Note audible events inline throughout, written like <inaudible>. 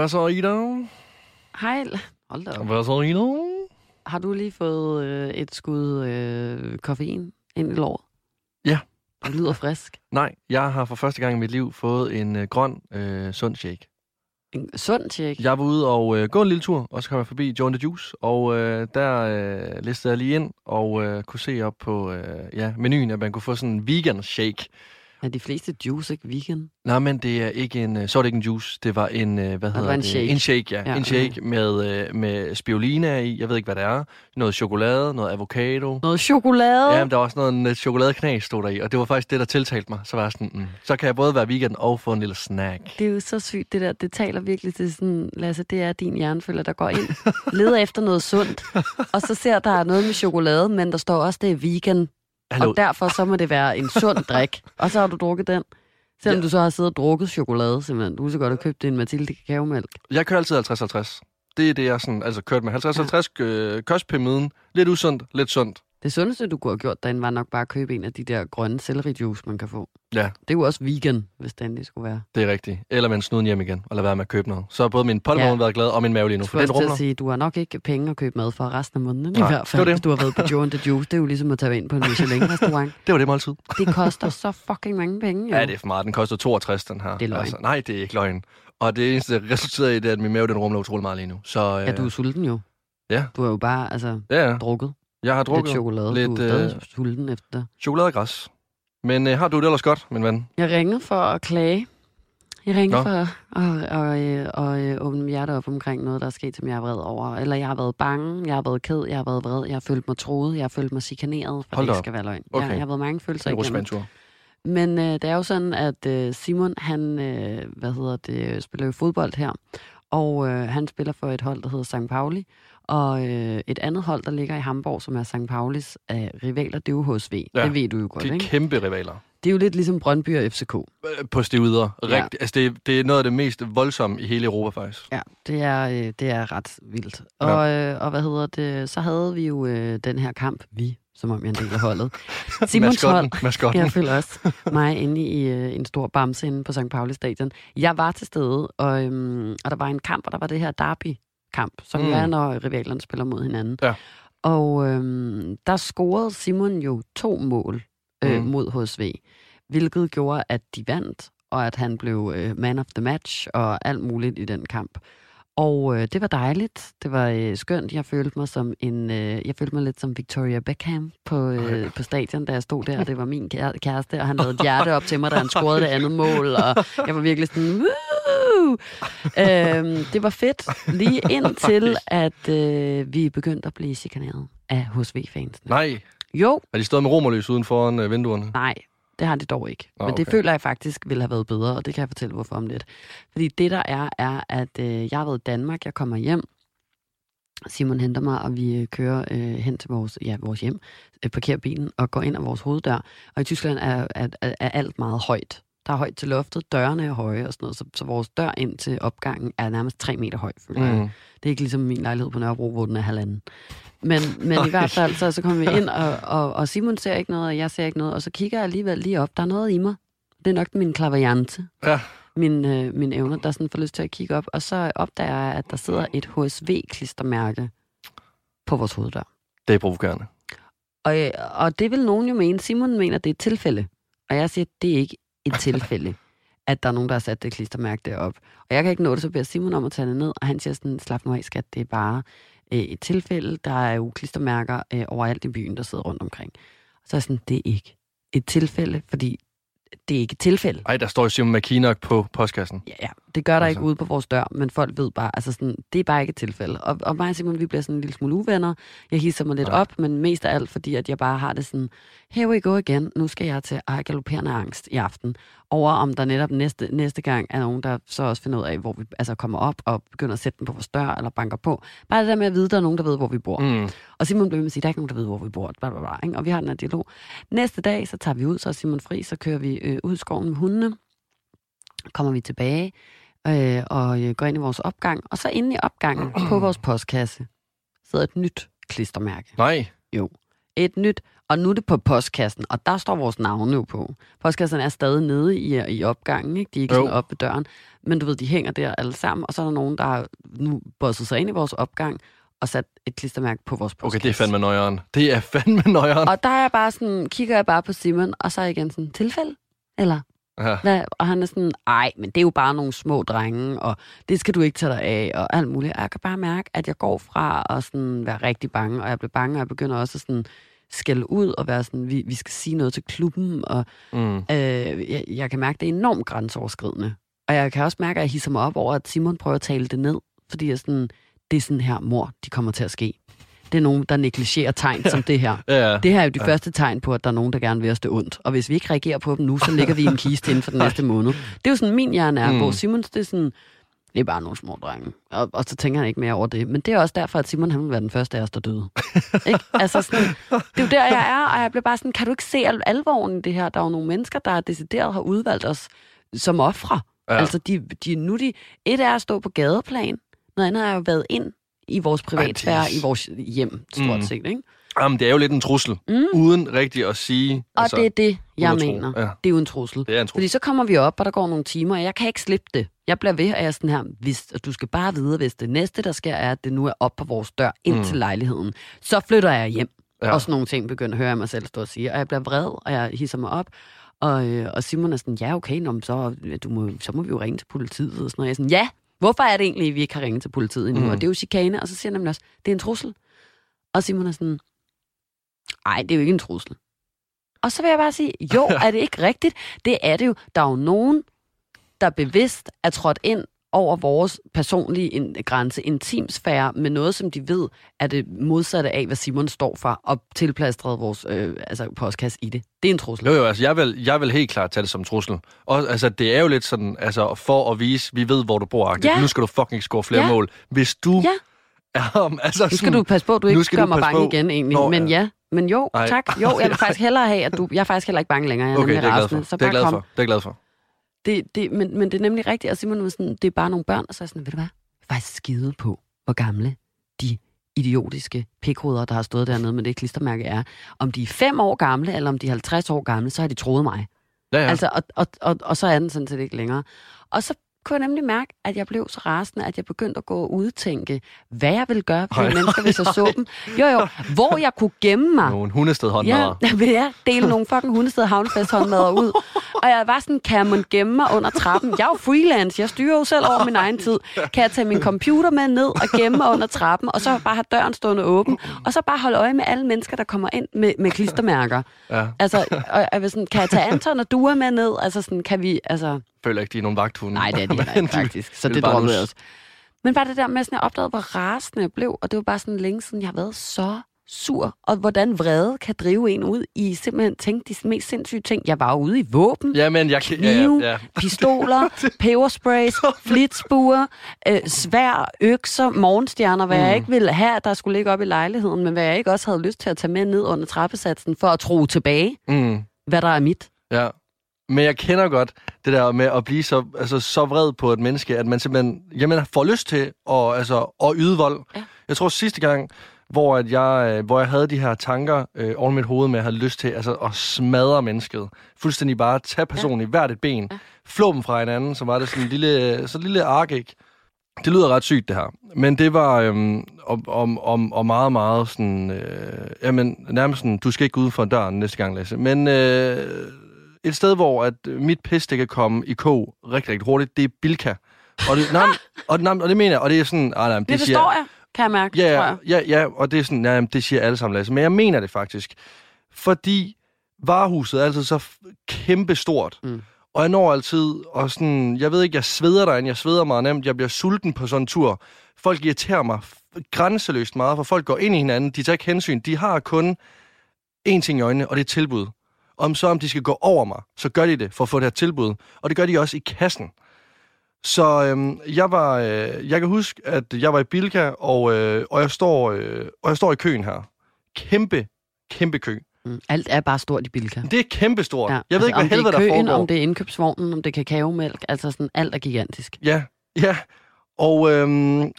Hvad så, Ida? Hej. Hold da op. Hvad så, Ida? Har du lige fået øh, et skud øh, koffein ind i låret? Ja. Det lyder frisk. Nej, jeg har for første gang i mit liv fået en øh, grøn, øh, sund shake. En sund tjek. Jeg var ude og øh, gå en lille tur, og så kom jeg forbi Joe the Juice, og øh, der øh, listede jeg lige ind og øh, kunne se op på øh, ja, menuen, at man kunne få sådan en vegan shake. Er de fleste juice ikke vegan? Nej, men det er ikke en, øh, så var det ikke en juice, det var en, øh, hvad hedder var en det? shake. En shake, ja. Ja, en shake med, øh, med spirulina i, jeg ved ikke, hvad det er. Noget chokolade, noget avocado. Noget chokolade? Ja, men der var også noget en, chokoladeknas, stod der i, og det var faktisk det, der tiltalte mig. Så var jeg sådan, mm, så kan jeg både være vegan og få en lille snack. Det er jo så sygt, det der. Det taler virkelig til sådan, Lasse, det er din hjernefølger, der går ind, <laughs> leder efter noget sundt, og så ser der er noget med chokolade, men der står også, det er vegan, Hallo, og derfor så må det være en sund <laughs> drik. Og så har du drukket den. Selvom Ja. du så har siddet og drukket chokolade, simpelthen. Du så godt have købt en Mathilde kakaomælk. jeg kører altid 50-50. Det er det, jeg sådan, altså kørt med 50-50 øh, kostpyramiden. Lidt usundt, lidt sundt. Det sundeste, du kunne have gjort derinde, var nok bare at købe en af de der grønne sellerijuice, man kan få. Ja. Det er jo også vegan, hvis det endelig skulle være. Det er rigtigt. Eller en snuden hjem igen, og lade være med at købe noget. Så har både min poltervogn Ja. været glad, og min mave lige nu, for den rumler. at sige, du har nok ikke penge at købe mad for resten af måneden. I Nej, hvert det fald, det. hvis du har været på Joe and the Juice. Det er jo ligesom at tage ind på en Michelin-restaurant. <laughs> Det var det måltid. <laughs> Det koster så fucking mange penge. Jo. Ja, det er for meget. Den koster 62, den her. Det er løgn. Altså, nej, det er ikke løgn. Og det eneste, der resulterer i, det er, at min mave den rumler utrolig meget lige nu. Så, øh, ja, du er sulten jo. Ja. Du har jo bare altså, Ja, ja. drukket Jeg har drukket lidt chokolade. lidt, du er øh, sulten efter chokoladegræs. Men øh, har du det ellers godt, min ven? Jeg ringede for at klage. Jeg ringede Nå. for at og, øh, og, øh, åbne mit hjerte op omkring noget, der er sket, som jeg er vred over. Eller jeg har været bange, jeg har været ked, jeg har været vred, jeg har følt mig troet, jeg har følt mig chikaneret, for Hold det ikke skal være løgn. Okay. Jeg, jeg har været mange følelser En igennem. Men øh, det er jo sådan, at øh, Simon, han, øh, hvad hedder det, spiller jo fodbold her, og øh, han spiller for et hold, der hedder St. Pauli, og øh, et andet hold, der ligger i Hamburg, som er St. Paulis øh, rivaler, det er jo HSV. Ja, det ved du jo godt, Det er ikke? kæmpe rivaler. Det er jo lidt ligesom Brøndby og FCK. Øh, På stivider. Ja. Rigt, altså, det, er- det er noget af det mest voldsomme i hele Europa, faktisk. Ja, det er, øh, det er ret vildt. Og, øh, og hvad hedder det, så havde vi jo øh, den her kamp, vi, som om jeg er en del af holdet. <laughs> Simons hold, Maskotten. Jeg føler også mig inde i øh, en stor bamse inde på St. Pauli stadion. Jeg var til stede, og, øhm, og der var en kamp, og der var det her derby-kamp, som. Mm. er, når rivalerne spiller mod hinanden. Ja. Og øhm, der scorede Simon jo to mål øh, Mm. mod HSV, hvilket gjorde, at de vandt, og at han blev øh, man of the match og alt muligt i den kamp. Og øh, det var dejligt. Det var øh, skønt. Jeg følte mig som en, øh, jeg følte mig lidt som Victoria Beckham på, øh, på stadion, da jeg stod der. og Det var min kære- kæreste, og han lavede et <laughs> hjerte op til mig, da han scorede det andet mål. Og jeg var virkelig sådan, Woo! øhm, det var fedt. Lige <laughs> indtil, at øh, vi begyndte at blive chikaneret af HSV-fansene. Nej. Jo, Har de stået med romerlys uden foran øh, vinduerne? Nej, det har de dog ikke. Nå, Men det okay. føler jeg faktisk ville have været bedre, og det kan jeg fortælle hvorfor om lidt. Fordi det der er, er, at øh, jeg har været i Danmark, jeg kommer hjem, Simon henter mig, og vi øh, kører øh, hen til vores, ja, vores hjem, øh, parkerer bilen og går ind ad vores hoveddør. Og i Tyskland er, er, er, er alt meget højt. Der er højt til loftet, dørene er høje og sådan noget, så, så vores dør ind til opgangen er nærmest tre meter høj. Mm. Det er ikke ligesom min lejlighed på Nørrebro, hvor den er halvanden. Men, men i hvert fald, så, så kommer vi ind, og, og, og Simon ser ikke noget, og jeg ser ikke noget, og så kigger jeg alligevel lige op. Der er noget i mig. Det er nok min klaverjante. Ja. Min, øh, min evner, der sådan får lyst til at kigge op. Og så opdager jeg, at der sidder et HSV-klistermærke på vores hoveddør. Det er provokerende. Og, øh, og det vil nogen jo mene. Simon mener, det er et tilfælde. Og jeg siger, det er ikke et tilfælde, at der er nogen, der har sat det klistermærke derop. Og jeg kan ikke nå det, så beder Simon om at tage det ned, og han siger sådan, slap nu af, skat, det er bare øh, et tilfælde. Der er jo klistermærker øh, overalt i byen, der sidder rundt omkring. Så er jeg sådan, det er ikke et tilfælde, fordi det er ikke et tilfælde. Ej, der står jo Simon McKinnock på postkassen. Ja, ja. Det gør der Altså. ikke ude på vores dør, men folk ved bare, altså sådan, det er bare ikke et tilfælde. Og, og mig og Simon, vi bliver sådan en lille smule uvenner. Jeg hisser mig lidt Nej. op, men mest af alt, fordi at jeg bare har det sådan, here we go igen, nu skal jeg til at galopperende angst i aften, over om der netop næste, næste gang er nogen, der så også finder ud af, hvor vi altså kommer op og begynder at sætte den på vores dør, eller banker på. Bare det der med at vide, at der er nogen, der ved, hvor vi bor. Mm. Og Simon blev med at sige, der er ikke nogen, der ved, hvor vi bor. Bla, bla, bla, ikke? Og vi har den her dialog. Næste dag, så tager vi ud, så er Simon fri, så kører vi øh, ud i skoven med hundene. Kommer vi tilbage øh, og øh, går ind i vores opgang. Og så inde i opgangen <clears throat> på vores postkasse sidder et nyt klistermærke. Nej. Et nyt. Og nu er det på postkassen, og der står vores navne jo på. Postkassen er stadig nede i, i opgangen, ikke? De er ikke Jo. sådan op ved døren. Men du ved, de hænger der alle sammen, og så er der nogen, der har nu bosset sig ind i vores opgang og sat et klistermærke på vores postkasse. Okay, det er fandme nøjeren. Det er fandme nøjeren. Og der er jeg bare sådan, kigger jeg bare på Simon, og så er jeg igen sådan, tilfælde? Eller Ja. hvad? Og han er sådan, ej, men det er jo bare nogle små drenge, og det skal du ikke tage dig af, og alt muligt. Og jeg kan bare mærke, at jeg går fra at sådan være rigtig bange, og jeg bliver bange, og jeg begynder også at sådan skælde ud og være sådan, vi, vi skal sige noget til klubben, og Mm. øh, jeg, jeg kan mærke, at det er enormt grænseoverskridende. Og jeg kan også mærke, at jeg hisser mig op over, at Simon prøver at tale det ned, fordi jeg sådan, det er sådan her, mor, de kommer til at ske. Det er nogen, der negligerer tegn som det her. <laughs> Ja, Det her er jo de Ja. første tegn på, at der er nogen, der gerne vil os det ondt. Og hvis vi ikke reagerer på dem nu, så ligger vi i en kiste inden for den <laughs> næste måned. Det er jo sådan, min hjerne er, Mm. hvor Simons, det er sådan, det er bare nogle små drenge. Og, og så tænker han ikke mere over det. Men det er også derfor, at Simon han vil være den første af os, der døde. <laughs> ikke? Altså sådan, det er jo der, jeg er, og jeg bliver bare sådan, kan du ikke se al- alvoren i det her? Der er jo nogle mennesker, der decideret har udvalgt os som ofre. Ja. Altså, de, de, nu de, et er at stå på gadeplan, noget andet er jo været ind i vores privatsfære, i vores hjem, stort Mm. set. Ikke? Jamen, det er jo lidt en trussel, Mm. uden rigtig at sige. Og altså, det er det, jeg mener. Ja, Det er jo en trussel. det er en trussel. Fordi så kommer vi op, og der går nogle timer, og jeg kan ikke slippe det. Jeg bliver ved, og jeg er sådan her, hvis, og du skal bare vide, hvis det næste, der sker, er, at det nu er op på vores dør ind Mm. til lejligheden, så flytter jeg hjem. Ja. Og sådan nogle ting begynder at høre jeg mig selv stå og sige. Og jeg bliver vred, og jeg hisser mig op. Og, øh, og Simon er sådan, ja okay, nå, så, du må, så må vi jo ringe til politiet. Og sådan noget. Jeg er sådan, ja, hvorfor er det egentlig, at vi ikke har ringet til politiet endnu? Mm. Og det er jo chikane. Og så siger han også, det er en trussel. Og Simon er sådan, nej, det er jo ikke en trussel. Og så vil jeg bare sige, jo, <laughs> er det ikke rigtigt? Det er det jo. Der er jo nogen, der bevidst er trådt ind over vores personlige grænse, intimsfære, med noget, som de ved er det modsatte af, hvad Simon står for, og tilplastret vores øh, altså, postkasse i det. Det er en trussel. Jo, jo, altså jeg vil, jeg vil helt klart tage det som trussel. Og altså, det er jo lidt sådan, altså for at vise, vi ved, hvor du bor, ja. Nu skal du fucking score flere Ja. mål. Hvis du Ja. er, um, altså Nu skal du passe på, du ikke skal gør du mig bange på. igen, egentlig. Nå, men ja. ja, men jo, Ej. tak. Jo, jeg vil <laughs> faktisk hellere have, at du... Jeg er faktisk heller ikke bange længere. Jeg er Okay, det nemlig er jeg glad for. Så Det er glad kom. for. Det er glad for. Det, det, men, men det er nemlig rigtigt, og Simon var sådan, det er bare nogle børn, og så er jeg sådan, ved du hvad, jeg er faktisk skide på, hvor gamle de idiotiske pikhoveder, der har stået dernede med det klistermærke er. Om de er fem år gamle, eller om de er 50 år gamle, så har de troet mig. Ja, Ja. ja. Altså, og, og, og, og så er den sådan set ikke længere. Og så kunne jeg nemlig mærke, at jeg blev så rasende, at jeg begyndte at gå og udtænke, hvad jeg ville gøre for mennesker, hvis jeg så dem. Jo, jo, hvor jeg kunne gemme mig. Nogle hundested Ja, håndmadder. jeg vil jeg dele nogle fucking hundested havnefest håndmadder ud. Og jeg var sådan, kan man gemme mig under trappen? Jeg er jo freelance, jeg styrer jo selv over min egen tid. Kan jeg tage min computer med ned og gemme mig under trappen, og så bare have døren stående åben, og så bare holde øje med alle mennesker, der kommer ind med, med klistermærker. Ja. Altså, og jeg vil sådan, kan jeg tage Anton og Dua med ned? Altså sådan, kan vi, altså... føler ikke, de er nogen vagthunde. Nej, det er de heller ikke, <laughs> faktisk. Så det droppede jeg også. Men bare det der med, at jeg opdagede, hvor rasende jeg blev, og det var bare sådan længe siden, jeg har været så sur, og hvordan vrede kan drive en ud i simpelthen tænke de mest sindssyge ting. Jeg var ude i våben, Ja, men jeg kan... Ja, knive, ja, ja. <laughs> pistoler, pebersprays, <laughs> flitsbuer, øh, svær, økser, morgenstjerner, hvad mm. jeg ikke ville have, der skulle ligge op i lejligheden, men hvad jeg ikke også havde lyst til at tage med ned under trappesatsen for at tro tilbage, Mm. hvad der er mit. Ja. Men jeg kender godt det der med at blive så, altså, så vred på et menneske, at man simpelthen jamen, får lyst til at, altså, at yde vold. Ja. Jeg tror sidste gang, hvor, at jeg, øh, hvor jeg havde de her tanker øh, over mit hoved med, at jeg havde lyst til altså, at smadre mennesket. Fuldstændig bare tage personen ja. i hvert et ben, Ja. ja. flå dem fra hinanden, så var det sådan en lille, så en lille ark, ikke? Det lyder ret sygt, det her. Men det var øhm, om, om, om, om meget, meget sådan... Øh, jamen, nærmest sådan, du skal ikke gå ud for døren næste gang, Lasse. Men øh, et sted, hvor at mit pis, det kan komme i kog rigtig, rigtig hurtigt, det er Bilka. Og det, nej, <laughs> og, nej, og det mener jeg, og det er sådan... Ah, nej, det, Det, siger, forstår jeg, kan jeg mærke, Ja, tror ja, jeg. ja, ja, og det er sådan, jamen, det siger alle sammen, Lasse. Men jeg mener det faktisk. Fordi varehuset er altid så kæmpe stort. Mm. Og jeg når altid, og sådan, jeg ved ikke, jeg sveder derinde, jeg sveder meget nemt, jeg bliver sulten på sådan en tur. Folk irriterer mig grænseløst meget, for folk går ind i hinanden, de tager ikke hensyn, de har kun én ting i øjnene, og det er tilbud. Om så om de skal gå over mig, så gør de det for at få det her tilbud. Og det gør de også i kassen. Så øhm, jeg var, øh, jeg kan huske, at jeg var i Bilka, og, øh, og, jeg står, øh, og jeg står i køen her. Kæmpe, kæmpe kø. Mm. Alt er bare stort i Bilka. Det er kæmpestort. Ja. Jeg ved ikke, om hvad helvede det er der køen, foregår. om det er indkøbsvognen, om det er kakaomælk, altså sådan alt er gigantisk. Ja, ja. Og, øhm, <laughs>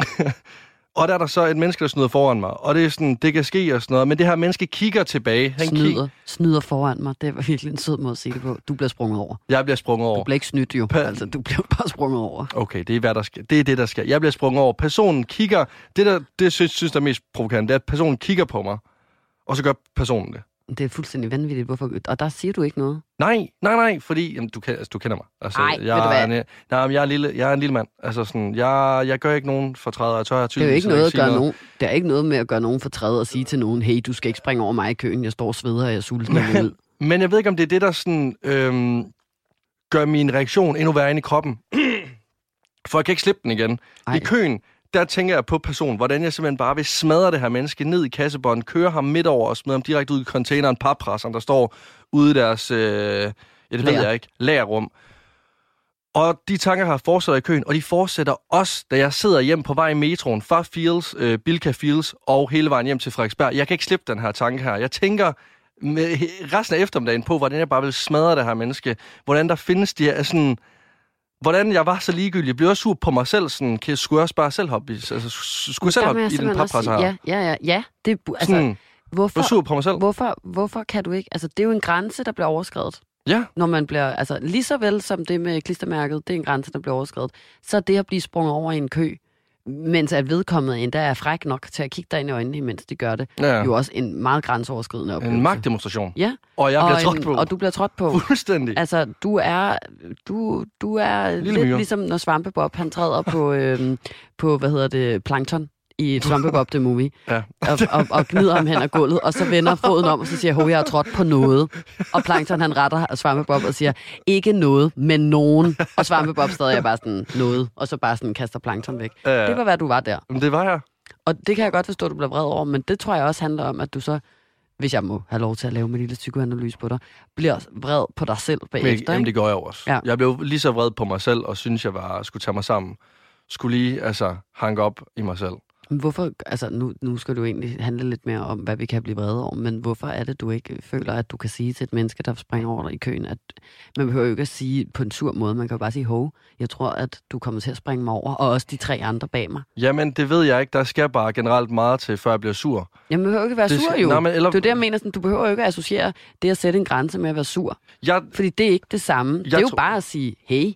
Og der er der så et menneske, der snyder foran mig. Og det er sådan, det kan ske og sådan noget. Men det her menneske kigger tilbage. Han Snyder, snyder foran mig. Det var virkelig en sød måde at sige det på. Du bliver sprunget over. Jeg bliver sprunget over. Du bliver ikke snydt jo. Pa- Altså, du bliver bare sprunget over. Okay, det er, hvad der skal. det er det, der skal. Jeg bliver sprunget over. Personen kigger... Det, der, det synes, synes der er mest provokerende, det er, at personen kigger på mig. Og så gør personen det. Det er fuldstændig vanvittigt. Hvorfor? Og der siger du ikke noget. Nej, nej, nej, fordi jamen, du, kan, altså, du kender mig. Altså, Ej, jeg, ved du hvad? Er, en- nej, men jeg, er en lille, jeg er en lille mand. Altså, sådan, jeg, jeg gør ikke nogen fortræder. Jeg tør jeg Det er jo ikke noget at gøre nogen. Det er ikke noget med at gøre nogen fortræd og sige til nogen, hey, du skal ikke springe over mig i køen. Jeg står og sveder, og jeg er sulten og vil ud. <laughs> Men jeg ved ikke, om det er det, der sådan, øhm, gør min reaktion endnu værre inde i kroppen. <clears throat> For jeg kan ikke slippe den igen. Ej. I køen, der tænker jeg på personen, hvordan jeg simpelthen bare vil smadre det her menneske ned i kassebånd, køre ham midt over og smide ham direkte ud i containeren, pappresseren, der står ude i deres, øh, ja, det ved jeg ikke, lagerrum. Og de tanker har fortsat i køen, og de fortsætter også, da jeg sidder hjem på vej i metroen fra Fields, øh, Bilka Fields og hele vejen hjem til Frederiksberg. Jeg kan ikke slippe den her tanke her. Jeg tænker med resten af eftermiddagen på, hvordan jeg bare vil smadre det her menneske. Hvordan der findes de her sådan... Hvordan jeg var så ligegyldig. Jeg blev også sur på mig selv. Sådan, kan, skulle jeg også bare selv hoppe i, altså, skulle jeg selv hoppe i den pappresser her? Ja, ja, ja. ja det, altså, Sådan, hvorfor, sur på mig selv. hvorfor, hvorfor kan du ikke? Altså, det er jo en grænse, der bliver overskrevet. Ja, Når man bliver, altså lige så vel som det med klistermærket, det er en grænse, der bliver overskrevet, så det at blive sprunget over i en kø, mens at vedkommende endda er fræk nok til at kigge dig ind i øjnene, mens de gør det, ja. jo også en meget grænseoverskridende oplevelse. en magtdemonstration. Ja, Og jeg og, bliver trådt en, på. og du bliver trådt på. Fuldstændig. Altså, du er, du, du er Lille lidt myre. ligesom, når Svampebob, han træder på, øhm, på hvad hedder det, plankton i Svampebob The Movie, Ja. og, og, og gnider ham hen ad gulvet, og så vender foden om, og så siger, hov, jeg har trådt på noget. Og Plankton, han retter Svampebob og siger, ikke noget, men nogen. Og Svampebob stadig er bare sådan, noget, og så bare sådan kaster Plankton væk. Ja. Det var, hvad du var der. Men det var jeg. Og det kan jeg godt forstå, at du bliver vred over, men det tror jeg også handler om, at du så, hvis jeg må have lov til at lave min lille psykoanalyse på dig, bliver vred på dig selv Men, bagefter. jamen, ikke? det gør jeg også. Ja. Jeg blev lige så vred på mig selv, og synes jeg var, skulle tage mig sammen. Skulle lige, altså, hanke op i mig selv. Men Hvorfor, altså nu, nu skal du egentlig handle lidt mere om, hvad vi kan blive vrede over, men hvorfor er det, du ikke føler, at du kan sige til et menneske, der springer over dig i køen, at man behøver jo ikke at sige på en sur måde, man kan jo bare sige, hov, jeg tror, at du kommer til at springe mig over, og også de tre andre bag mig. Jamen, det ved jeg ikke. Der skal bare generelt meget til, før jeg bliver sur. Jeg behøver jo ikke være Det sur jo. Nå, men eller- Det er det, jeg mener, sådan, du behøver jo ikke at associere det at sætte en grænse med at være sur, Jeg, fordi det er ikke det samme. det er jo tror- bare at sige, hey,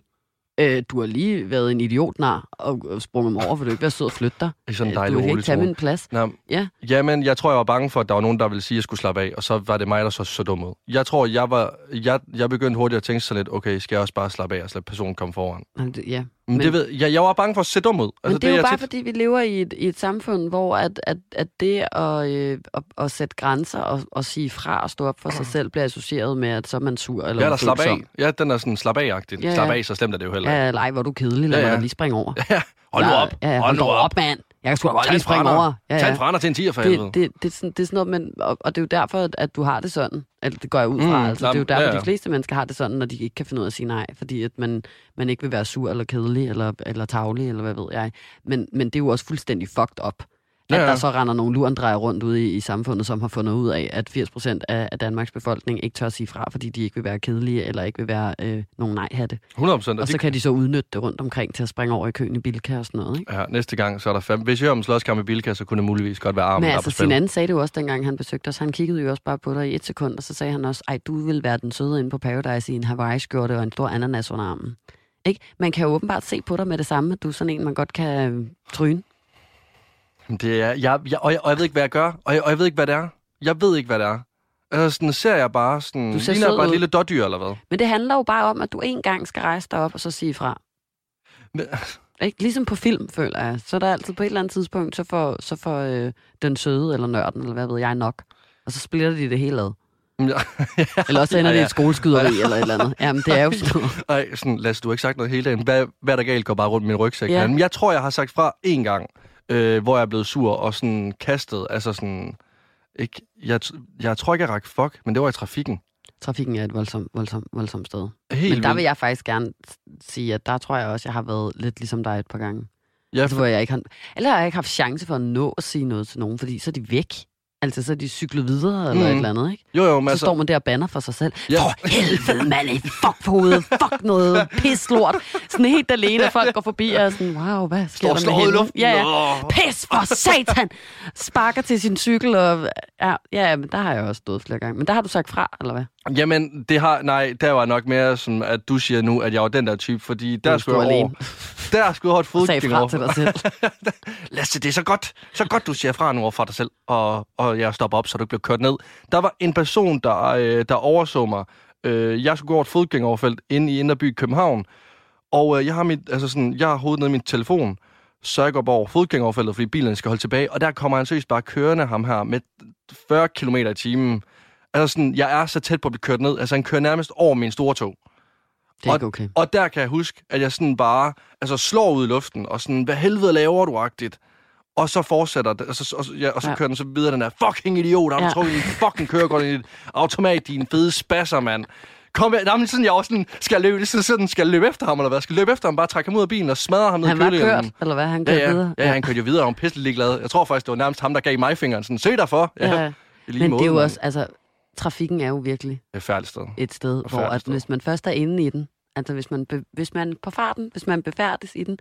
øh, du har lige været en idiotnar og, og sprunget mig over, vil du ikke være sød og flytte dig? i sådan en Øh, dejlig du kan ikke tage min plads. Nå, Ja. Jamen, jeg tror, jeg var bange for, at der var nogen, der ville sige, at jeg skulle slappe af, og så var det mig, der så så dum ud. Jeg tror, jeg var, jeg, jeg begyndte hurtigt at tænke så lidt, okay, skal jeg også bare slappe af og lade personen komme foran? Det- Ja, Men, det ved, jeg, jeg var bange for at se dum ud. Men det er jo bare, tit- fordi vi lever i et, i et samfund, hvor at, at, at det at, øh, at, at sætte grænser og, og sige fra og stå op for sig selv, bliver associeret med, at så er man sur eller Ja, der slap af. Ja, den er sådan slap af-agtig. Ja, Ja. Slap af, så slemt er det jo heller ikke. Ja, leg, hvor er du kedelig, lad Ja, ja, ja. lige springe over. <laughs> Ja, hold nu op. Ja, ja, hold nu op, mand. Jeg kan sgu da godt lige springe over. Ja, Tag en ja. franer til en 10 for helvede. Det, det, det, er sådan, det er sådan noget, men, og, og det er jo derfor, at, du har det sådan. Eller det går jeg ud fra. Mm, altså, det er jo derfor, ja, ja, ja. de fleste mennesker har det sådan, når de ikke kan finde ud af at sige nej. Fordi at man, man ikke vil være sur eller kedelig eller, eller tavlig, eller hvad ved jeg. Men, men det er jo også fuldstændig fucked up. At Ja, ja, der så render nogle lurendrejer rundt ude i, i samfundet, som har fundet ud af, at 80% af, af Danmarks befolkning ikke tør at sige fra, fordi de ikke vil være kedelige, eller ikke vil være øh, nogen nej-hatte. 100 procent. Og så kan de så udnytte det rundt omkring til at springe over i køen i Bilka og sådan noget. Ikke? Ja, næste gang, så er der fem. Hvis jeg hører om slåskamp i Bilka, så kunne det muligvis godt være armen, Men altså, sin anden sagde det jo også, dengang han besøgte os. Han kiggede jo også bare på dig i et sekund, og så sagde han også, ej, du vil være den søde inde på Paradise i en Hawaii-skjorte og en stor ananas under armen. Ikke? Man kan jo åbenbart se på dig med det samme, at du er sådan en, man godt kan tryne. Det er, jeg, jeg, og, jeg, og jeg ved ikke, hvad jeg gør, og jeg, og jeg ved ikke, hvad det er. Jeg ved ikke, hvad det er. Altså, sådan, ser jeg bare sådan... Du ser ligner jeg bare et lille dårdyr, eller hvad? Men det handler jo bare om, at du en gang skal rejse dig op og så sige fra. Men, Ikke? Ligesom på film, føler jeg. Så er der altid på et eller andet tidspunkt, så får, så får øh, den søde eller nørden, eller hvad ved jeg nok. Og så splitter de det hele ad. ja, <laughs> Eller også ender Ja, det i ja. et skoleskyderi <laughs> eller et eller andet. Jamen, det er jo sådan noget. Ej, sådan, Lasse, du har ikke sagt noget hele dagen. Hvad, hvad er der galt? Går bare rundt min rygsæk. Ja. Men jeg tror, jeg har sagt fra én gang, øh, hvor jeg er blevet sur og sådan kastet. Altså sådan... Ikke, jeg, jeg tror ikke, jeg rakte fuck, men det var i trafikken. Trafikken er et voldsomt, voldsomt, voldsomt sted. Helt Men der vil jeg faktisk gerne sige, at der tror jeg også, jeg har været lidt ligesom dig et par gange. Ja, Altså, hvor jeg ikke har, eller har jeg ikke haft chance for at nå at sige noget til nogen, fordi så er de væk. Altså, så de cyklet videre, eller Mm. et eller andet, ikke? Jo, jo, men Så altså... står man der og banner for sig selv. Ja. For helvede, mand, fuck på hovedet, fuck noget pis lort. Sådan helt alene, og folk går forbi og er sådan, wow, hvad sker Står der med hende? Ja, ja. Pis for satan! Sparker til sin cykel, og ja, ja, men der har jeg også stået flere gange. Men der har du sagt fra, eller hvad? Jamen, det har... Nej, der var nok mere som, at du siger nu, at jeg var den der type, fordi der skulle jeg over... <laughs> Der skulle jeg sagde fra fodgænger til dig selv. <laughs> Lasse, det er så godt, så godt, du siger fra nu over for dig selv, og, og jeg stopper op, så du ikke bliver kørt ned. Der var en person, der, øh, der overså mig. Øh, jeg skulle gå over et fodgængeroverfelt inde i Indre By i København, og øh, jeg har mit, altså sådan, jeg har hovedet ned i min telefon, så jeg går bare over fodgængeroverfeltet, fordi bilen skal holde tilbage, og der kommer han seriøst bare kørende ham her med 40 km i timen. Altså sådan, jeg er så tæt på at blive kørt ned. Altså, han kører nærmest over min store tog. Det er ikke okay. Og der kan jeg huske, at jeg sådan bare altså, slår ud i luften, og sådan, hvad helvede laver du, agtigt? Og så fortsætter det, og så, og, ja, og så Ja. ja. kører den så videre, den der, fucking idiot, har du Ja. ja. trukket din fucking kørekort i dit automat, din fede spasser, mand. Kom her. Nej, men sådan, jeg var sådan, skal løbe, sådan, sådan, skal løbe efter ham, eller hvad? Skal løbe efter ham, bare trække ham ud af bilen og smadre ham ned Han i var kølingen? kørt, eller hvad? Han Ja, kørte ja, videre. ja, han kørte jo videre, og han var pisselig ligeglad. Jeg tror faktisk, det var nærmest ham, der gav mig fingeren. Sådan, søg dig for. Ja, ja. lige Men måde, det er jo mand. også, altså, trafikken er jo virkelig et færdigt sted. et sted, hvor Forfærdeligt at sted. hvis man først er inde i den, altså hvis man, be, hvis man på farten, hvis man befærdes i den,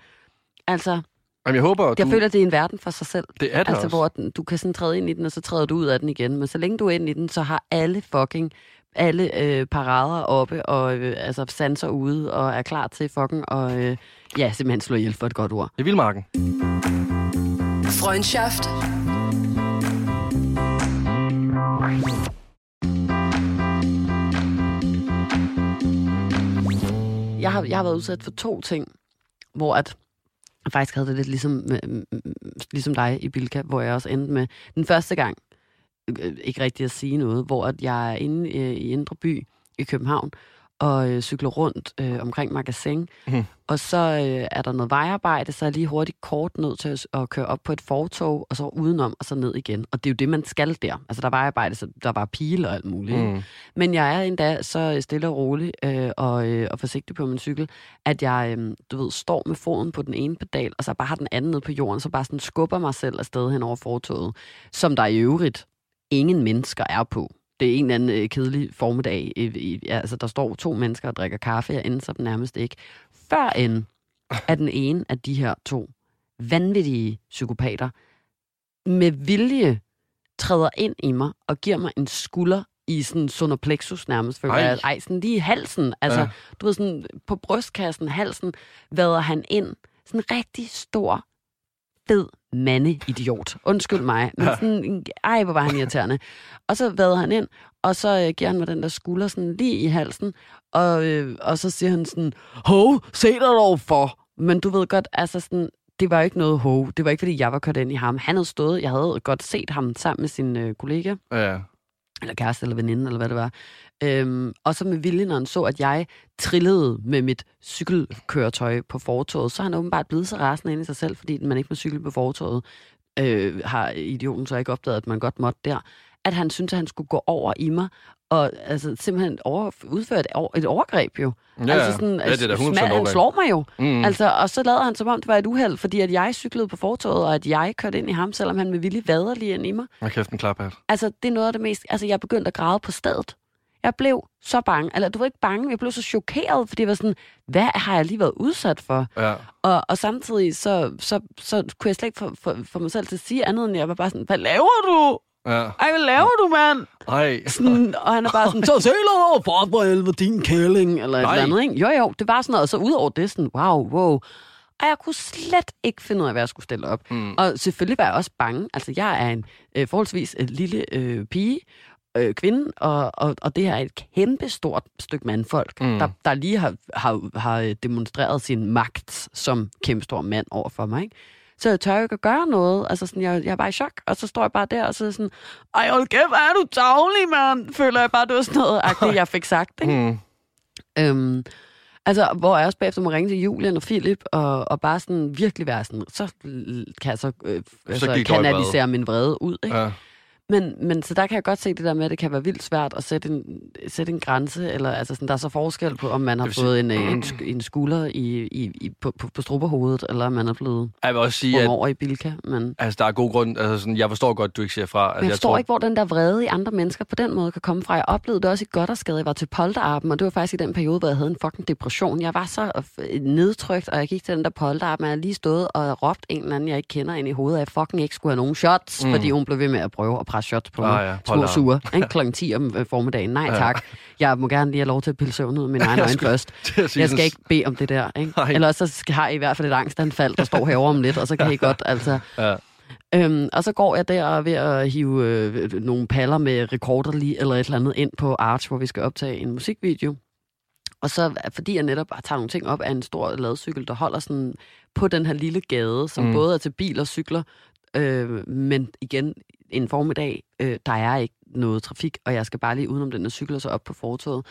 altså, Jamen, jeg håber, at jeg du... føler, det er en verden for sig selv. det er det Altså, også. hvor den, du kan sådan træde ind i den, og så træder du ud af den igen. Men så længe du er inde i den, så har alle fucking alle øh, parader oppe, og øh, altså sanser ude, og er klar til fucking, og øh, ja, simpelthen slå ihjel for et godt ord. I Vildmarken. Freundschaft. Jeg har, jeg har været udsat for to ting, hvor at jeg faktisk havde det lidt ligesom, mm, mm, mm, ligesom dig i Bilka, hvor jeg også endte med den første gang, øh, øh, ikke rigtig at sige noget, hvor at jeg er inde øh, i Indre By i København, og øh, cykler rundt øh, omkring magasin. Mhm. Og så øh, er der noget vejarbejde, så er jeg lige hurtigt kort nødt til at, at køre op på et fortog, og så udenom, og så ned igen. Og det er jo det, man skal der. Altså, der er vejarbejde, så der var pile og alt muligt. Mm. Men jeg er endda så stille og rolig øh, og, øh, og forsigtig på min cykel, at jeg, øh, du ved, står med foden på den ene pedal, og så bare har den anden nede på jorden, så bare sådan skubber mig selv afsted hen over fortoget, som der i øvrigt ingen mennesker er på. Det er en eller anden øh, kedelig formiddag. I, ja, altså, der står to mennesker og drikker kaffe, jeg ender så dem nærmest ikke. Før end at den ene af de her to vanvittige psykopater med vilje træder ind i mig og giver mig en skulder i sådan solar plexus nærmest, føler Ej. Ej, sådan lige i halsen. Altså. Ja. du ved, sådan på brystkassen, halsen, vader han ind. Sådan en rigtig stor, fed mandeidiot. Undskyld mig. Men sådan, ej, hvor var han irriterende. Og så vader han ind, og så øh, giver han mig den der skulder sådan lige i halsen, og, øh, og så siger han sådan, hov, se dig dog for. Men du ved godt, altså sådan, det var ikke noget hov. Det var ikke, fordi jeg var kørt ind i ham. Han havde stået, jeg havde godt set ham sammen med sin øh, kollega, Ja. eller kæreste, eller veninde, eller hvad det var. Øhm, og så med vilje, når han så, at jeg trillede med mit cykelkøretøj på fortoget, så er han åbenbart blevet så rasende ind i sig selv, fordi man ikke må cykle på fortoget, øh, har idioten så ikke opdaget, at man godt måtte der, at han syntes, at han skulle gå over i mig, og altså, simpelthen over, udføre et, over, et overgreb jo. Ja, altså sådan, ja, det er da 100% sma- Han slår mig jo. Mm. Altså, og så lavede han som om, det var et uheld, fordi at jeg cyklede på fortoget, og at jeg kørte ind i ham, selvom han med vilje vader lige ind i mig. Og kæft en klaphat. Altså, det er noget af det mest... Altså, jeg begyndte at græde på stedet. Jeg blev så bange. Eller, du var ikke bange, jeg blev så chokeret, fordi jeg var sådan, hvad har jeg lige været udsat for? Ja. Og, og samtidig, så, så, så kunne jeg slet ikke få, få, få mig selv til at sige andet, end jeg var bare sådan, hvad laver du? Ja. Ej, hvad laver du, mand? Ej. Sådan, og han er bare sådan, <laughs> så se dig for for helvede, din kælling, eller et Nej. eller andet, ikke? Jo, jo, det var sådan noget, og så ud over det, sådan, wow, wow. Og jeg kunne slet ikke finde ud af, hvad jeg skulle stille op. Mm. Og selvfølgelig var jeg også bange. Altså, jeg er en øh, forholdsvis øh, lille øh, pige, øh, kvinde, og, og, og det her er et kæmpe stort stykke mandfolk, Mm. der, der lige har, har, har demonstreret sin magt som kæmpe stor mand over for mig. Ikke? Så jeg tør jo ikke at gøre noget. Altså, sådan, jeg, jeg er bare i chok, og så står jeg bare der, og så er sådan, ej, hold kæft, er du tavlig, mand? Føler jeg bare, det var sådan noget, agtigt, <laughs> jeg fik sagt. Ikke? Mm. Øhm, altså, hvor jeg også bagefter må ringe til Julian og Philip, og, og bare sådan virkelig være sådan, så kan jeg så, øh, altså, i vrede. kanalisere min vrede ud. Ikke? Ja. Men, men så der kan jeg godt se det der med, at det kan være vildt svært at sætte en, sætte en grænse, eller altså sådan, der er så forskel på, om man har fået en, øh, en, sk- en skulder i, i, i, på, på, på strupperhovedet, eller om man er blevet Jeg vil også sige, at over i Bilka. Men, altså, der er god grund. Altså, sådan, jeg forstår godt, du ikke siger fra. Altså, men jeg forstår tror, ikke, hvor den der vrede i andre mennesker på den måde kan komme fra. Jeg oplevede det også i Goddersgade. Jeg var til polterappen, og det var faktisk i den periode, hvor jeg havde en fucking depression. Jeg var så øh, nedtrykt, og jeg gik til den der polterappen, og jeg lige stået og råbt en eller anden, jeg ikke kender ind i hovedet, at jeg fucking ikke skulle have nogen shots, Mm. mm. fordi hun blev ved med at prøve at presse shots på. Ah, ja, Små sure. <laughs> Ikke? Klokken 10 om øh, formiddagen. Nej Ja. tak. Jeg må gerne lige have lov til at pille søvn ud af min <laughs> egen øjne først. <laughs> Jeg skal ikke bede om det der. Ikke? Nej. Ellers så skal, har I i hvert fald et angstanfald, der står herovre om lidt, og så kan I godt altså... Ja. Øhm, og så går jeg der og er ved at hive øh, nogle paller med rekorder lige, eller et eller andet ind på Arch, hvor vi skal optage en musikvideo. Og så, fordi jeg netop bare tager nogle ting op af en stor ladcykel, der holder sådan på den her lille gade, som Mm. både er til bil og cykler, øh, men igen, en formiddag, øh, der er ikke noget trafik, og jeg skal bare lige udenom den her cykel og så op på fortoget.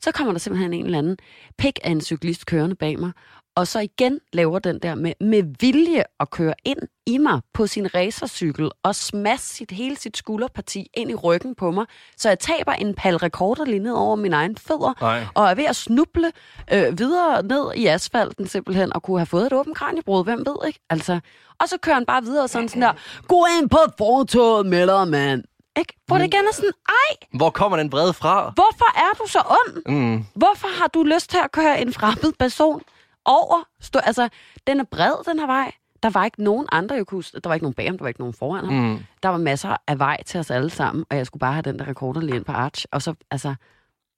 Så kommer der simpelthen en eller anden pik af en cyklist kørende bag mig, og så igen laver den der med, med vilje at køre ind i mig på sin racercykel og smasse sit, hele sit skulderparti ind i ryggen på mig, så jeg taber en pal rekorder lige ned over mine egne fødder, Nej. og er ved at snuble øh, videre ned i asfalten simpelthen, og kunne have fået et åbent kraniebrud, hvem ved, ikke? Altså, og så kører han bare videre sådan sådan der, gå ind på fortoget med dig, mand. Ikke? Hvor det igen er sådan, ej, Hvor kommer den vrede fra? hvorfor er du så ond? Mm. Hvorfor har du lyst til at køre en fremmed person over? Stå, altså, den er bred, den her vej. Der var ikke nogen andre, jeg kunne... Der var ikke nogen bag ham, der var ikke nogen foran ham. Mm. Der var masser af vej til os alle sammen, og jeg skulle bare have den der rekorder lige ind på Arch. Og så, altså,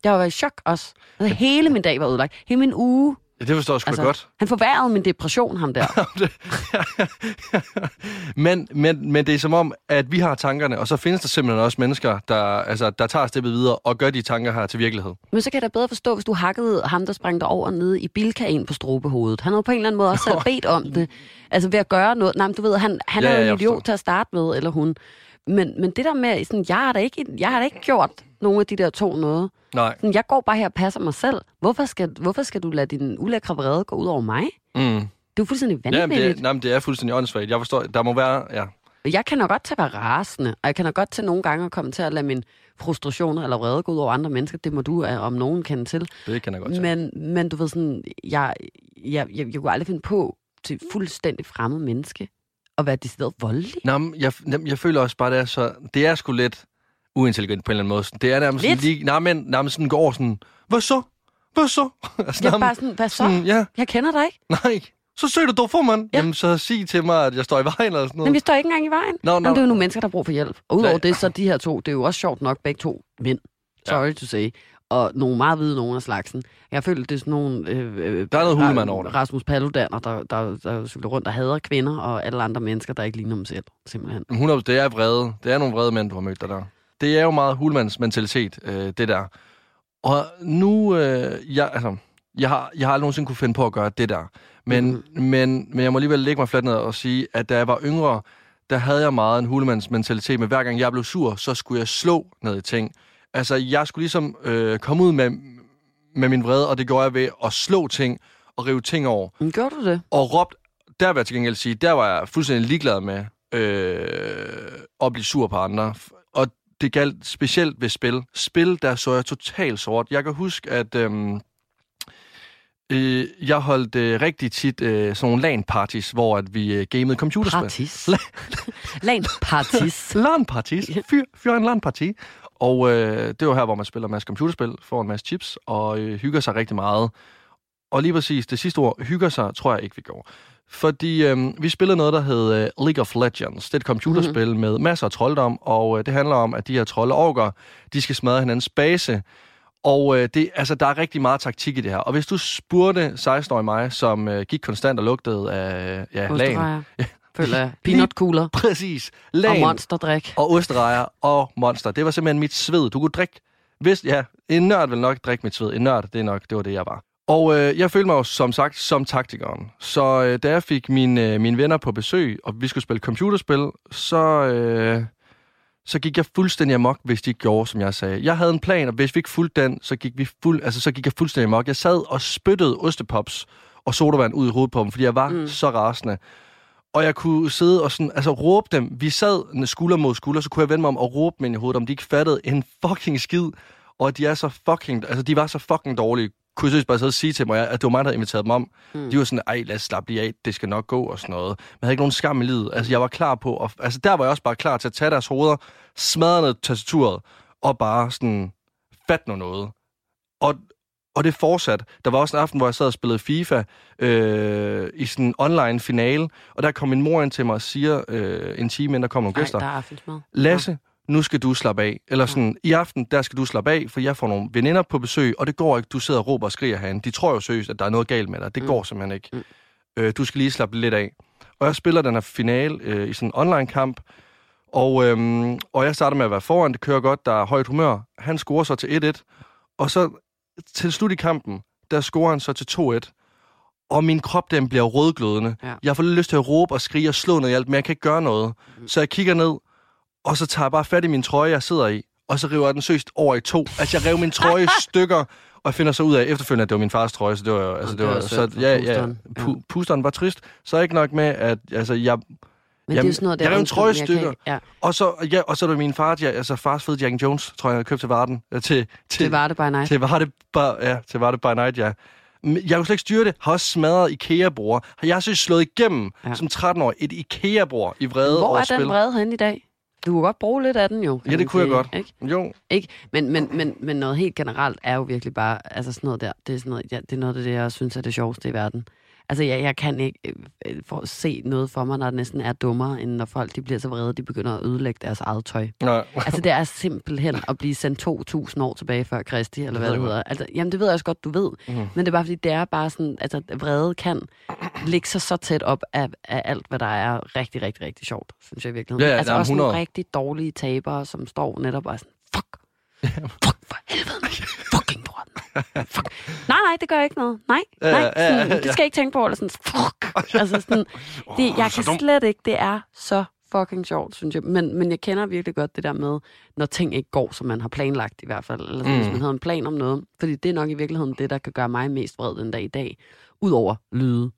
jeg var i chok også. Altså, hele min dag var ødelagt. Hele min uge. Ja, det forstår jeg sgu altså... godt. Han forværrede min depression, ham der. <laughs> <laughs> men, men, men det er som om, at vi har tankerne, og så findes der simpelthen også mennesker, der, altså, der tager steppet videre og gør de tanker her til virkelighed. Men så kan jeg da bedre forstå, hvis du hakkede ham, der sprang dig over nede i Bilka ind på strobehovedet. Han havde på en eller anden måde også selv bedt om det. Altså ved at gøre noget. Nej, men du ved, han, han Ja, er jo en idiot forstår. til at starte med, eller hun. Men, men det der med, sådan, jeg, har da ikke, jeg har da ikke gjort nogle af de der to noget. Nej. Sådan, jeg går bare her og passer mig selv. Hvorfor skal, hvorfor skal du lade din ulækre vrede gå ud over mig? Mm. Det er fuldstændig vanvittigt. det, nej, men det er fuldstændig åndssvagt. Jeg forstår, der må være... Ja. Jeg kan nok godt til at være rasende, og jeg kan nok godt til nogle gange at komme til at lade min frustrationer eller vrede gå ud over andre mennesker. Det må du øh, om nogen kende til. Det kan jeg godt se. Men, men du ved sådan, jeg, jeg, jeg, jeg kunne aldrig finde på til fuldstændig fremmed menneske at være decideret voldelig. Nå, jeg, jamen, jeg føler også bare, det er så... Det er sgu lidt uintelligent på en eller anden måde. Sådan, Det er nærmest Lidt? sådan lige... Nej, men nærmest sådan går sådan... Hvad så? Hvad så? <laughs> altså, Jeg er bare sådan, hvad så? sådan, ja, Jeg kender dig ikke. nej. Så søger du dog for, mand. Ja. Jamen, så sig til mig, at jeg står i vejen eller sådan noget. Men vi står ikke engang i vejen. Nå, Jamen, nå. det er jo nogle mennesker, der har brug for hjælp. Og udover Nej. det, så de her to, det er jo også sjovt nok begge to mænd. Sorry to say. Og nogle meget hvide nogen af slagsen. Jeg føler, det er sådan nogle... Øh, øh, Der er noget hulemand over det. Rasmus Paludaner, der, der, der cykler rundt og hader kvinder, og alle andre mennesker, der ikke ligner dem selv, simpelthen. 100, det er vrede. Det er nogle vrede mænd, du har mødt dig der. Det er jo meget hulmands mentalitet, øh, det der. Og nu, øh, jeg, altså, jeg har, jeg har aldrig nogensinde kunne finde på at gøre det der. Men, mm. men, men jeg må alligevel lægge mig fladt ned og sige, at da jeg var yngre, der havde jeg meget en hulemands mentalitet, men hver gang jeg blev sur, så skulle jeg slå ned i ting. Altså, jeg skulle ligesom øh, komme ud med, med min vrede, og det gjorde jeg ved at slå ting og rive ting over. Men gjorde du det? Og råbt, der vil jeg til gengæld sige, der var jeg fuldstændig ligeglad med øh, at blive sur på andre. Det galt specielt ved spil. Spil, der så jeg totalt sort. Jeg kan huske, at øhm, øh, jeg holdt øh, rigtig tit øh, sådan nogle LAN-parties, hvor at vi øh, gamede computerspil. Partis. <laughs> Lan partis. <laughs> LAN-parties. Fyr, fyr en LAN-parti. Og øh, det var her, hvor man spiller en masse computerspil, får en masse chips og øh, hygger sig rigtig meget. Og lige præcis det sidste ord, hygger sig, tror jeg ikke, vi går. Fordi øh, vi spillede noget, der hed øh, League of Legends. Det er et computerspil mm-hmm. med masser af trolddom, og øh, det handler om, at de her trolde orker, de skal smadre hinandens base. Og øh, det, altså, der er rigtig meget taktik i det her. Og hvis du spurgte 16-årige mig, som øh, gik konstant og lugtede af ja, lagen. <laughs> Føler jeg. Peanut cooler. præcis, Og lagen monsterdrik. og osterejer og monster. Det var simpelthen mit sved. Du kunne drikke... Hvis, ja, en nørd vil nok drikke mit sved. En nørd, det er nok, det var det, jeg var. Og øh, jeg følte mig jo som sagt som taktikeren. Så øh, da jeg fik mine, øh, mine venner på besøg, og vi skulle spille computerspil, så, øh, så gik jeg fuldstændig amok, hvis de ikke gjorde, som jeg sagde. Jeg havde en plan, og hvis vi ikke fulgte den, så gik, vi fuld, altså, så gik jeg fuldstændig amok. Jeg sad og spyttede ostepops og sodavand ud i hovedet på dem, fordi jeg var mm. så rasende. Og jeg kunne sidde og sådan, altså råbe dem. Vi sad skulder mod skulder, så kunne jeg vende mig om og råbe dem ind i hovedet, om de ikke fattede en fucking skid. Og de er så fucking, altså de var så fucking dårlige. Kunne jeg bare sidde og sige til mig, at det var mig, der havde inviteret dem om. Mm. De var sådan, ej, lad os slappe lige af, det skal nok gå og sådan noget. Men jeg havde ikke nogen skam i livet. Altså jeg var klar på, og, altså der var jeg også bare klar til at tage deres hoveder, smadre ned tastaturet, og bare sådan, fat nu noget. Og, og det fortsat. Der var også en aften, hvor jeg sad og spillede FIFA øh, i sådan en online finale, og der kom min mor ind til mig og siger, øh, en time inden der kom nogle gæster, Ej, der er aftensmad. Lasse, nu skal du slappe af. Eller sådan, i aften, der skal du slappe af, for jeg får nogle veninder på besøg, og det går ikke, du sidder og råber og skriger herinde. De tror jo seriøst, at der er noget galt med dig. Det mm. går simpelthen ikke. Mm. Øh, du skal lige slappe lidt af. Og jeg spiller den her finale øh, i sådan en online-kamp, og, øhm, og jeg starter med at være foran, det kører godt, der er højt humør. Han scorer så til 1-1, og så til slut i kampen, der scorer han så til 2-1. Og min krop, den bliver rødglødende. Ja. Jeg får lidt lyst til at råbe og skrige og slå noget i alt, men jeg kan ikke gøre noget. Mm. Så jeg kigger ned, og så tager jeg bare fat i min trøje, jeg sidder i, og så river jeg den søst over i to. Altså, jeg rev min trøje i <laughs> stykker, og jeg finder så ud af efterfølgende, at det var min fars trøje, så det var, altså, det var, så, ja, ja, pu- pusteren var trist. Så ikke nok med, at altså, jeg, men Jamen, det er sådan noget, der jeg rev en trøje stykker, ja. og, så, ja, og så var det min far, ja, altså fars fede Jack Jones, tror jeg, jeg købte til Varden. Til, til, til var det by night. Til var det by, ja, til var det by night, ja. Jeg kunne slet ikke styre det. Har også smadret IKEA-bord. Jeg har så slået igennem ja. som 13 år et IKEA-bord i vrede Hvor er den vrede hen i dag? Du kunne godt bruge lidt af den jo. Ja, det kunne jeg godt. Ikke? Jo. Ikke? Men, men, men, men noget helt generelt er jo virkelig bare, altså sådan noget der, det er, sådan noget, ja, det er noget af det, jeg synes er det sjoveste i verden. Altså, jeg, jeg kan ikke øh, for at se noget for mig, der næsten er dummere, end når folk de bliver så vrede, de begynder at ødelægge deres eget tøj. Nej. altså, det er simpelthen at blive sendt 2.000 år tilbage før Kristi, eller hvad det, det hedder. Altså, jamen, det ved jeg også godt, du ved. Mm. Men det er bare, fordi det er bare sådan, altså, vrede kan ligge sig så tæt op af, af alt, hvad der er rigtig, rigtig, rigtig sjovt, synes jeg i virkeligheden. Ja, ja, altså, også 100. nogle rigtig dårlige tabere, som står netop og sådan, fuck, fuck for helvede, man. fucking lort. Fuck. Nej, nej, det gør ikke noget. Nej, nej, sådan, det skal jeg ikke tænke på. Eller sådan, fuck. Altså sådan, <laughs> det, jeg kan slet ikke, det er så fucking sjovt, synes jeg. Men, men jeg kender virkelig godt det der med, når ting ikke går, som man har planlagt i hvert fald. Eller mm. hvis man havde en plan om noget. Fordi det er nok i virkeligheden det, der kan gøre mig mest vred den dag i dag. Udover lyde.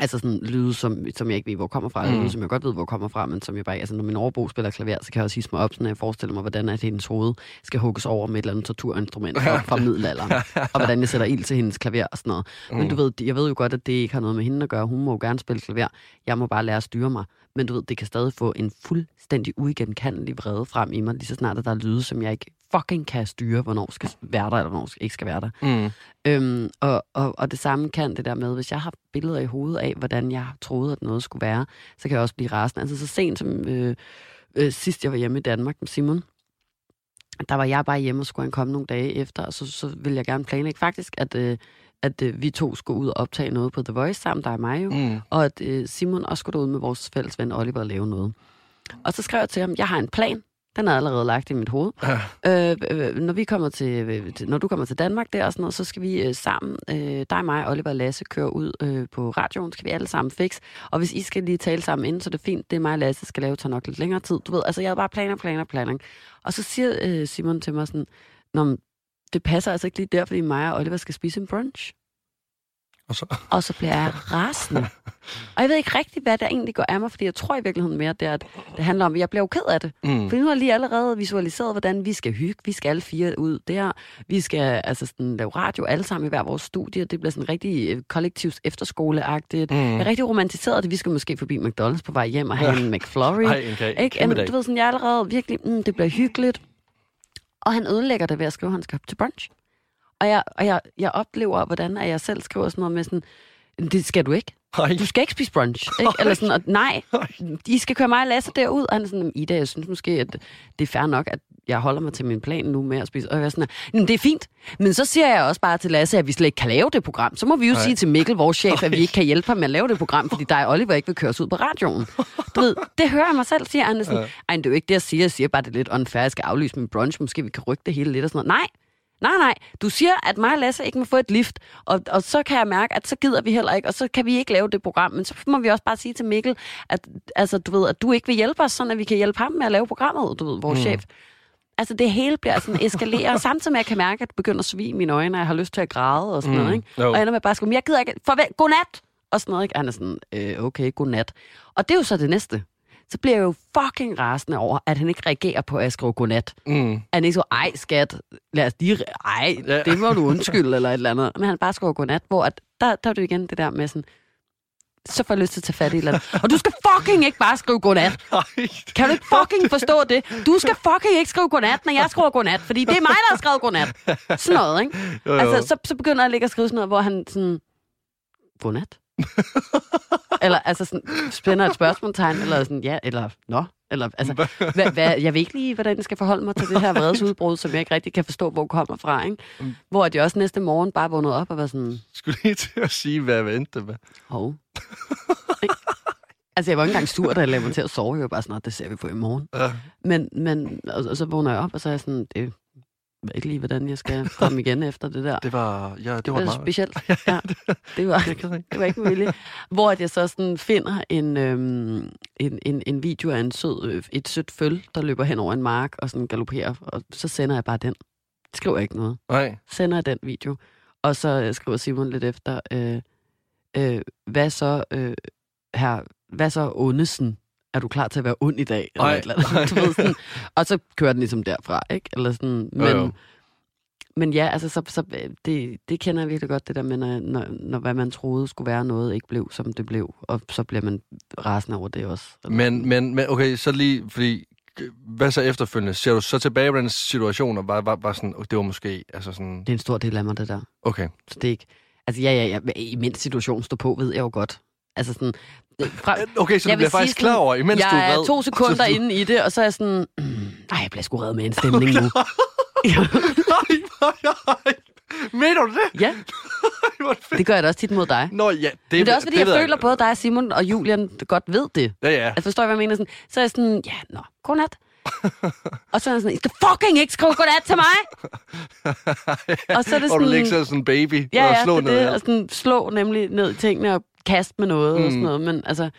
Altså sådan lyde, som, som jeg ikke ved, hvor kommer fra, eller Mm. lyde, som jeg godt ved, hvor kommer fra, men som jeg bare. Altså, når min overbo spiller klaver, så kan jeg også hisse mig op, sådan, at jeg forestiller mig, hvordan at hendes hoved skal hugges over med et eller andet torturinstrument <laughs> fra, fra middelalderen. og hvordan jeg sætter ild til hendes klaver og sådan noget. Men Mm. du ved, jeg ved jo godt, at det ikke har noget med hende at gøre. Hun må jo gerne spille klaver. Jeg må bare lære at styre mig. Men du ved, det kan stadig få en fuldstændig uigenkendelig vrede frem i mig, lige så snart at der er lyde, som jeg ikke fucking kan styre, hvornår skal være der, eller hvornår skal- ikke skal være der. Mm. Øhm, og, og, og det samme kan det der med, hvis jeg har billeder i hovedet af, hvordan jeg troede, at noget skulle være, så kan jeg også blive rasende. Altså så sent som øh, øh, sidst jeg var hjemme i Danmark med Simon, der var jeg bare hjemme og skulle han komme nogle dage efter, og så, så ville jeg gerne planlægge faktisk, at, øh, at øh, vi to skulle ud og optage noget på The Voice sammen, der er mig jo, Mm. og at øh, Simon også skulle ud med vores fælles ven Oliver og lave noget. Og så skrev jeg til ham, jeg har en plan, den er allerede lagt i mit hoved. Øh, øh, når, vi kommer til, øh, til, når du kommer til Danmark der og sådan noget, så skal vi øh, sammen, øh, dig, mig, Oliver og Lasse, køre ud øh, på radioen, skal vi alle sammen fix. Og hvis I skal lige tale sammen inden, så er det fint, det er mig og Lasse skal lave, tager nok lidt længere tid. Du ved, altså jeg havde bare planer, planer, planer. Og så siger øh, Simon til mig sådan, Nå, det passer altså ikke lige der, fordi mig og Oliver skal spise en brunch. Og så, Og så bliver jeg rasende. Og jeg ved ikke rigtig, hvad der egentlig går af mig, fordi jeg tror i virkeligheden mere, det, er, at det handler om, at jeg bliver jo ked af det. mm. For nu har lige allerede visualiseret, hvordan vi skal hygge. Vi skal alle fire ud der. Vi skal altså sådan, lave radio alle sammen i hver vores studie. Det bliver sådan rigtig øh, kollektivt efterskoleagtigt. Mm. Jeg er rigtig romantiseret det. Vi skal måske forbi McDonald's på vej hjem og have ja. en McFlurry. Ej, en kage. Ikke? Dag. du ved sådan, jeg er allerede virkelig, mm, det bliver hyggeligt. Og han ødelægger det ved at skrive, at han skal op til brunch. Og jeg, og jeg, jeg oplever, hvordan at jeg selv skriver sådan noget med sådan, det skal du ikke. Ej. Du skal ikke spise brunch. <laughs> Ikke? Eller sådan, og nej, I skal køre mig og Lasse derud. Og han er sådan, Ida, jeg synes måske, at det er fair nok, at jeg holder mig til min plan nu med at spise. Og jeg er sådan, "Jamen, det er fint. Men så siger jeg også bare til Lasse, at vi slet ikke kan lave det program. Så må vi jo Nej. sige til Mikkel, vores chef, at vi ikke kan hjælpe ham med at lave det program, fordi dig og Oliver ikke vil køre os ud på radioen. Du ved, det hører jeg mig selv sige. Han sådan, ej, det er jo ikke det, jeg siger. Jeg siger bare, det er lidt unfair, jeg skal aflyse min brunch. Måske vi kan rykke det hele lidt og sådan noget. Nej, Nej, nej. Du siger, at mig og Lasse ikke må få et lift, og, og så kan jeg mærke, at så gider vi heller ikke, og så kan vi ikke lave det program. Men så må vi også bare sige til Mikkel, at, altså, du ved, at du ikke vil hjælpe os, sådan at vi kan hjælpe ham med at lave programmet, du ved, vores mm. chef. Altså, det hele bliver sådan eskaleret, samtidig med, at jeg kan mærke, at det begynder at svige i mine øjne, og jeg har lyst til at græde og sådan Mm. noget, ikke? Jo. Og jeg ender med bare at skrive, "Men jeg gider ikke, farvel, godnat! og sådan noget, ikke? Han er sådan, øh, okay, godnat. Og det er jo så det næste. Så bliver jeg jo fucking rasende over, at han ikke reagerer på, at jeg skriver godnat. Mm. At han ikke så, ej skat, lad os lige, ej, Ja. det må du undskylde, eller et eller andet. Men han bare skriver godnat, hvor at, der, der er det igen det der med sådan, så får jeg lyst til at tage fat i et eller andet. Og du skal fucking ikke bare skrive godnat. <laughs> Kan du ikke fucking forstå det? Du skal fucking ikke skrive godnat, når jeg skriver godnat, fordi det er mig, der har skrevet godnat. Sådan noget, ikke? Jo, jo. Altså, så, så begynder jeg at ligge og skrive sådan noget, hvor han sådan, godnat? Eller altså sådan, spænder et spørgsmålstegn, eller sådan, ja, eller nå. Eller, altså, hvad, hvad, jeg ved ikke lige, hvordan jeg skal forholde mig til det her vredesudbrud, som jeg ikke rigtig kan forstå, hvor kommer fra. Ikke? Mm. Hvor de også næste morgen bare vågnede op og var sådan, Skulle lige til at sige, hvad jeg endte med. hov. Altså, jeg var ikke engang sur, da jeg lavede mig til at sove. Jeg var bare sådan, "Nå, det ser vi på i morgen. Ja. Men, men og, og så vågner jeg op, og så er jeg sådan, det ikke lige, hvordan jeg skal komme igen efter det der. <laughs> Det var, ja, det <laughs> Det var, var meget... specielt. Ja, det var, det var ikke muligt. Hvor at jeg så sådan finder en, øhm, en, en, en video af en sød, øh, et sødt føl, der løber hen over en mark og sådan galopperer, og så sender jeg bare den. Skriver ikke noget. Nej. Sender jeg den video. Og så øh, skriver Simon lidt efter, øh, øh, hvad så, øh, her, hvad så Ondesen? Er du klar til at være ond i dag? Eller Ej, et eller andet. Du ved, sådan, <laughs> og så kører den ligesom derfra, ikke? Eller sådan, Jo, men, jo. men ja, altså, så, så, det, det kender jeg virkelig godt, det der med, når, når, når hvad man troede skulle være noget, ikke blev, som det blev. Og så bliver man rasende over det også. Eller Men, men, men okay, så lige, fordi, hvad så efterfølgende? Ser du så tilbage på den situation, og var, var, var sådan, okay, det var måske, altså sådan, Det er en stor del af mig, det der. okay. Så det er ikke... Altså, ja, ja, ja. I min situation stå på, ved jeg jo godt. Altså sådan... Fra, Okay, så Jeg du bliver faktisk sige klar sådan, over, imens du jeg er er vred. to sekunder <laughs> inde i det, og så er jeg sådan... Mm, ej, jeg bliver sgu reddet med en stemning nu. <laughs> Nej, nej. Mener du det? ja, <laughs> det det gør jeg da også tit mod dig. Nå ja, det, Men det er også fordi, jeg ved føler, både dig, Simon og Julian godt ved det. Ja, ja. Altså, forstår I, hvad jeg mener? Sådan, så er jeg sådan, ja, nå, godnat. Og så er jeg sådan, I skal fucking ikke skrive godnat til mig! <laughs> Og så er det Og du sådan- ligger sådan en baby Ja, og ja, slår det, det, alt. og sådan slå nemlig ned i tingene og kaste med noget mm. og sådan Mm. noget. Men altså,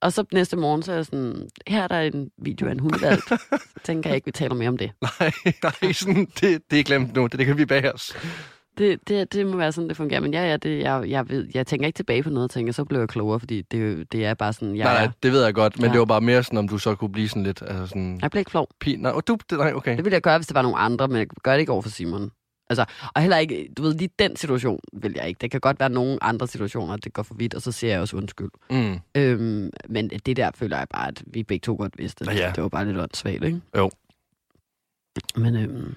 og så næste morgen, så er jeg sådan, her er der en video af en hundevalg. <laughs> tænker jeg ikke, vi taler mere om det. Nej, nej, sådan, det, det er glemt nu. Det, det kan vi bag os. Det, det, det må være sådan, det fungerer. Men ja, ja, det, jeg, jeg, ved, jeg tænker ikke tilbage på noget, tænker, så blev jeg klogere, fordi det, er det er bare sådan, jeg, Nej, nej, det ved jeg godt, men Ja. det var bare mere sådan, om du så kunne blive sådan lidt, altså sådan... jeg blev ikke flov. Pi, nej, oh, du, det, nej, okay. Det ville jeg gøre, hvis det var nogle andre, men jeg gør det ikke over for Simon. Altså, og heller ikke, du ved, lige den situation vil jeg ikke. Det kan godt være nogle andre situationer, det går for vidt, og så siger jeg også undskyld. Mm. Øhm, men det der føler jeg bare, at vi begge to godt vidste. Ja. Det var bare lidt åndssvagt, ikke? Jo. Men øhm,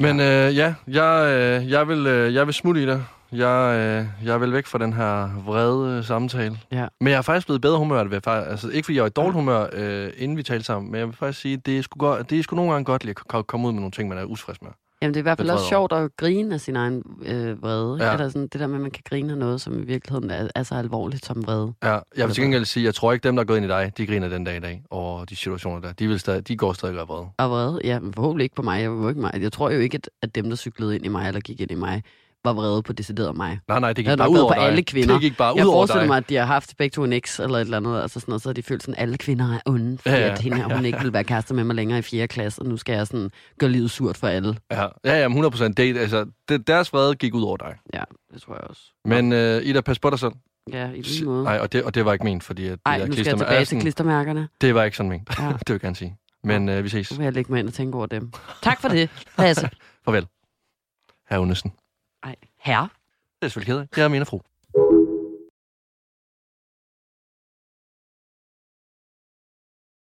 Men øh, ja, jeg, øh, jeg, vil, øh, jeg vil smutte i dig. Jeg, øh, jeg vil væk fra den her vrede øh, samtale. Ja. Men jeg er faktisk blevet bedre humør. Faktisk, altså, ikke fordi jeg var i dårligt humør, øh, inden vi talte sammen, men jeg vil faktisk sige, det er sgu, godt, det er sgu nogle gange godt lige at ko- komme ud med nogle ting, man er utilfreds med. Jamen, det er i hvert fald også sjovt at grine af sin egen øh, vrede. Ja. Eller sådan, det der med, at man kan grine af noget, som i virkeligheden er, er så alvorligt som vrede. Ja, jeg vil til gengæld sige, jeg tror ikke, dem, der er gået ind i dig, de griner den dag i dag over de situationer der. De, vil stadig, de går stadig og vrede. Og vrede, ja, men forhåbentlig ikke på mig. Jeg, ikke mig. jeg tror jo ikke, at, at dem, der cyklede ind i mig, eller gik ind i mig, var vrede på decideret mig. Nej, nej, det gik bare ud over på dig. alle kvinder. Det gik bare ud Jeg over forestiller dig. mig, at de har haft begge to en eks eller et eller andet, altså sådan noget, så har de følt sådan, at alle kvinder er onde, fordi Ja, ja, at hende her, hun ikke vil være kærester med mig længere i 4. klasse, og nu skal jeg sådan gøre livet surt for alle. Ja, ja, ja, 100 procent. Det, altså, det, deres vrede gik ud over dig. Ja, det tror jeg også. Men øh, Ida, pas på dig selv. Ja, i lige måde. Nej, og det, og det var ikke ment, fordi at de Ej, der nu skal jeg tilbage til klistermærkerne. Det var ikke sådan ment. Ja. <laughs> det vil jeg gerne sige. Men øh, vi ses. Nu vil jeg lægge mig ind og tænke over dem. Tak for det, Lasse. <laughs> Farvel. Herre Unnesen. Herre. Det er selvfølgelig ked af. Jeg er min fru.